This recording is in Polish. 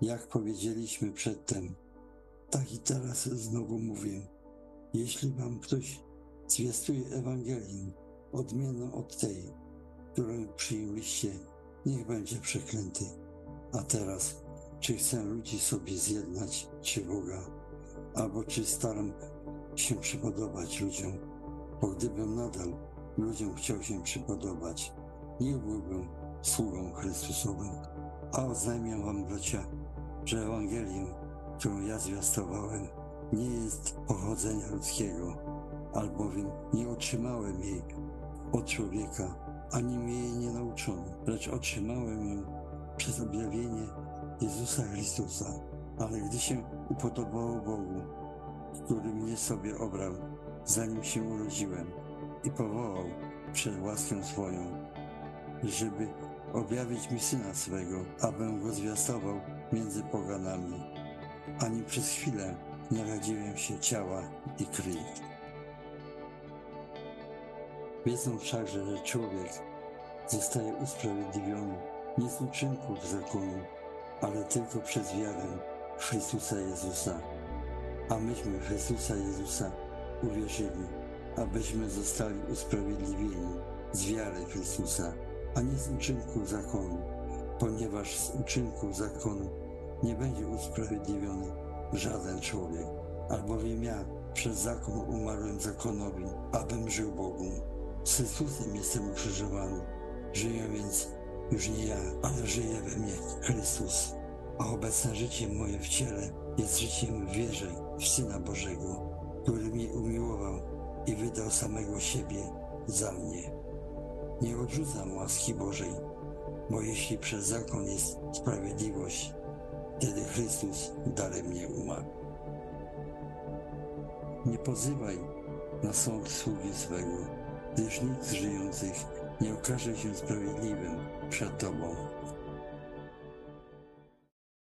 Jak powiedzieliśmy przedtem, tak i teraz znowu mówię. Jeśli wam ktoś zwiastuje Ewangelię odmienną od tej, którą przyjęliście, niech będzie przeklęty. A teraz, czy chcę ludzi sobie zjednać, czy Boga, albo czy staram się przypodobać ludziom, bo gdybym nadal ludziom chciał się przypodobać, nie byłbym sługą Chrystusowym. A oznajmiam wam, bracia, że Ewangelię, którą ja zwiastowałem, nie jest pochodzenia ludzkiego, albowiem nie otrzymałem jej od człowieka, ani mnie jej nie nauczono, lecz otrzymałem ją przez objawienie Jezusa Chrystusa. Ale gdy się upodobało Bogu, który mnie sobie obrał, zanim się urodziłem i powołał przed łaskę swoją, żeby objawić mi Syna swego, abym go zwiastował między poganami. Ani przez chwilę nie radziłem się ciała i krwi. Wiedzą wszakże, że człowiek zostaje usprawiedliwiony nie z uczynków zakonu, ale tylko przez wiarę w Chrystusa Jezusa. A myśmy w Chrystusa Jezusa uwierzyli, abyśmy zostali usprawiedliwieni z wiary Chrystusa, a nie z uczynków zakonu, ponieważ z uczynków zakonu nie będzie usprawiedliwiony żaden człowiek, albowiem ja przez zakon umarłem zakonowi, abym żył Bogu. Z Chrystusem jestem ukrzyżowany. Żyję więc już nie ja, ale żyje we mnie Chrystus. A obecne życie moje w ciele jest życiem w wierze w Syna Bożego, który mnie umiłował i wydał samego siebie za mnie. Nie odrzucam łaski Bożej, bo jeśli przez zakon jest sprawiedliwość, wtedy Chrystus dalej mnie umarł. Nie pozywaj na sąd sługi swego, gdyż nikt z żyjących nie okaże się sprawiedliwym przed Tobą.